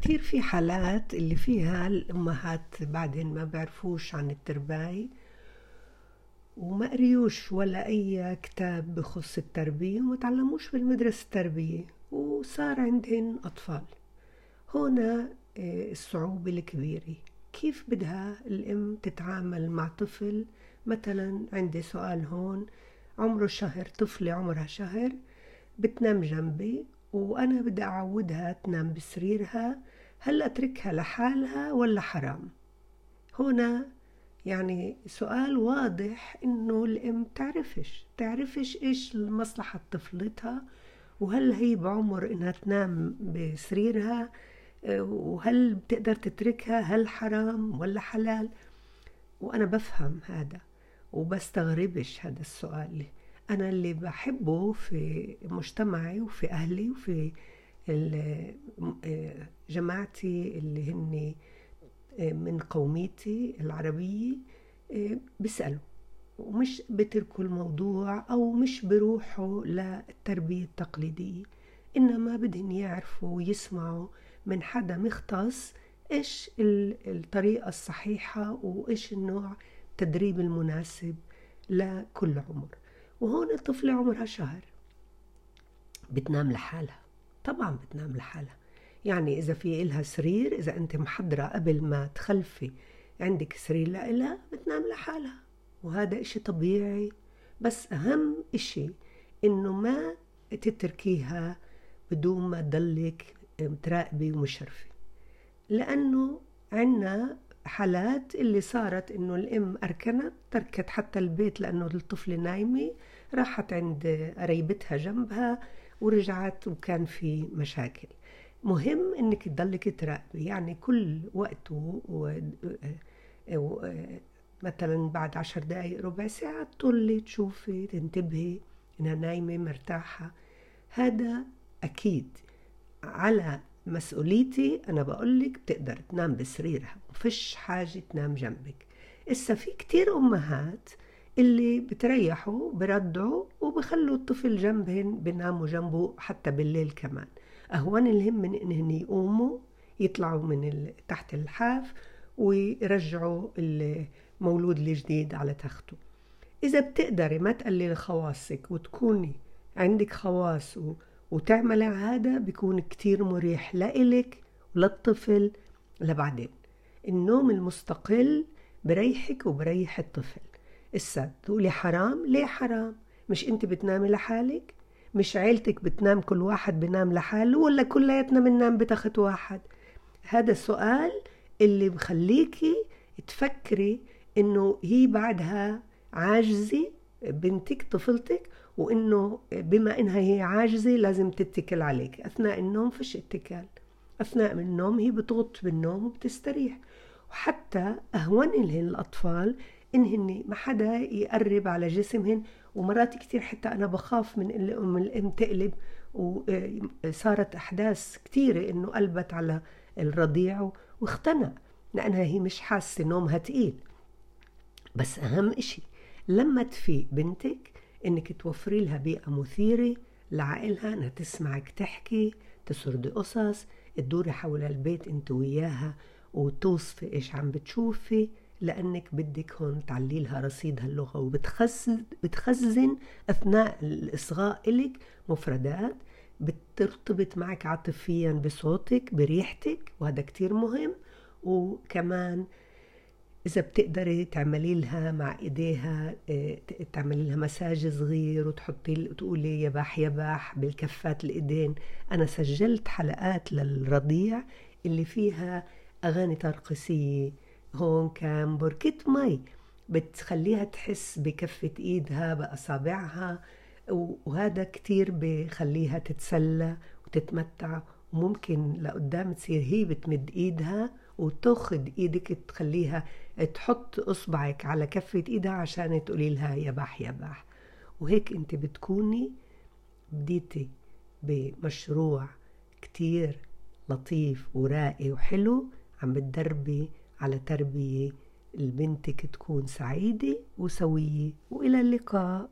كتير في حالات اللي فيها الأمهات بعدين ما بيعرفوش عن الترباية وما قريوش ولا أي كتاب بخص التربية وما تعلموش بالمدرسة التربية وصار عندهن أطفال. هنا آه، الصعوبة الكبيرة. كيف بدها الأم تتعامل مع طفل؟ مثلا عندي سؤال هون عمره شهر طفلة عمرها شهر بتنام جنبي وأنا بدي أعودها تنام بسريرها هل أتركها لحالها ولا حرام؟ هنا يعني سؤال واضح إنه الأم تعرفش تعرفش إيش مصلحة طفلتها وهل هي بعمر إنها تنام بسريرها وهل بتقدر تتركها هل حرام ولا حلال؟ وأنا بفهم هذا وبستغربش هذا السؤال. أنا اللي بحبه في مجتمعي وفي أهلي وفي جماعتي اللي هن من قوميتي العربية بيسألوا. ومش بتركوا الموضوع أو مش بروحوا للتربية التقليدية. إنما بدهم يعرفوا ويسمعوا من حدا مختص إيش الطريقة الصحيحة وإيش النوع التدريب المناسب لكل عمر. وهون الطفلة عمرها شهر. بتنام لحالها. طبعا بتنام لحالها. يعني إذا في إلها سرير إذا أنت محضرة قبل ما تخلفي عندك سرير لإلها بتنام لحالها. وهذا إشي طبيعي. بس أهم إشي إنه ما تتركيها بدون ما تضلك متراقبة ومشرفة. لأنه عنا حالات اللي صارت إنه الأم أركنت تركت حتى البيت لأنه الطفلة نايمة راحت عند قريبتها جنبها ورجعت وكان في مشاكل. مهم إنك تضلك تراقبي يعني كل وقت و... و... مثلا بعد عشر دقايق ربع ساعة تطلي تشوفي تنتبهي إنها نايمة مرتاحة. هذا أكيد على مسؤوليتي أنا بقولك بتقدر تنام بسريرها وفش حاجة تنام جنبك. إسا في كتير أمهات اللي بتريحوا بردعوا وبخلوا الطفل جنبهن بناموا جنبه حتى بالليل كمان. أهون الهم من إنهن يقوموا يطلعوا من تحت الحاف ويرجعوا المولود الجديد على تخته. إذا بتقدري ما تقللي خواصك وتكوني عندك خواص و... وتعملي هذا بيكون كتير مريح لإلك وللطفل لبعدين النوم المستقل بريحك وبريح الطفل. إسا تقولي حرام؟ ليه حرام؟ مش أنت بتنامي لحالك؟ مش عيلتك بتنام كل واحد بنام لحاله ولا كلياتنا بننام بتخت واحد؟ هذا السؤال اللي بخليكي تفكري إنه هي بعدها عاجزة بنتك طفلتك وإنه بما إنها هي عاجزة لازم تتكل عليك. أثناء النوم فيش اتكال. أثناء النوم هي بتغط بالنوم وبتستريح. وحتى أهون لهن الأطفال انهن ما حدا يقرب على جسمهن. ومرات كتير حتى أنا بخاف من الام الأم تقلب. وصارت أحداث كتيرة إنه قلبت على الرضيع واختنق. لأنها هي مش حاسة نومها تقيل. بس أهم إشي لما تفيق بنتك إنك توفري لها بيئة مثيرة لعقلها إنها تسمعك تحكي تسردي قصص تدوري حول البيت أنت وياها وتوصفي إيش عم بتشوفي لأنك بدك هون تعلي لها رصيد هاللغة وبتخزن بتخزن أثناء الإصغاء إلك مفردات بترتبط معك عاطفيا بصوتك بريحتك وهذا كتير مهم وكمان إذا بتقدري تعملي لها مع إيديها تعملي لها مساج صغير وتحطي تقولي يباح يباح بالكفات الإيدين. أنا سجلت حلقات للرضيع اللي فيها أغاني ترقصية هون كان بركة مي. بتخليها تحس بكفة إيدها بأصابعها وهذا كتير بخليها تتسلى وتتمتع. وممكن لقدام تصير هي بتمد إيدها وتاخد إيدك تخليها تحط إصبعك على كفة إيدها عشان تقولي لها يباح يباح. وهيك أنت بتكوني بديتي بمشروع كتير لطيف وراقي وحلو عم بتدربي على تربية لبنتك تكون سعيدة وسوية. وإلى اللقاء.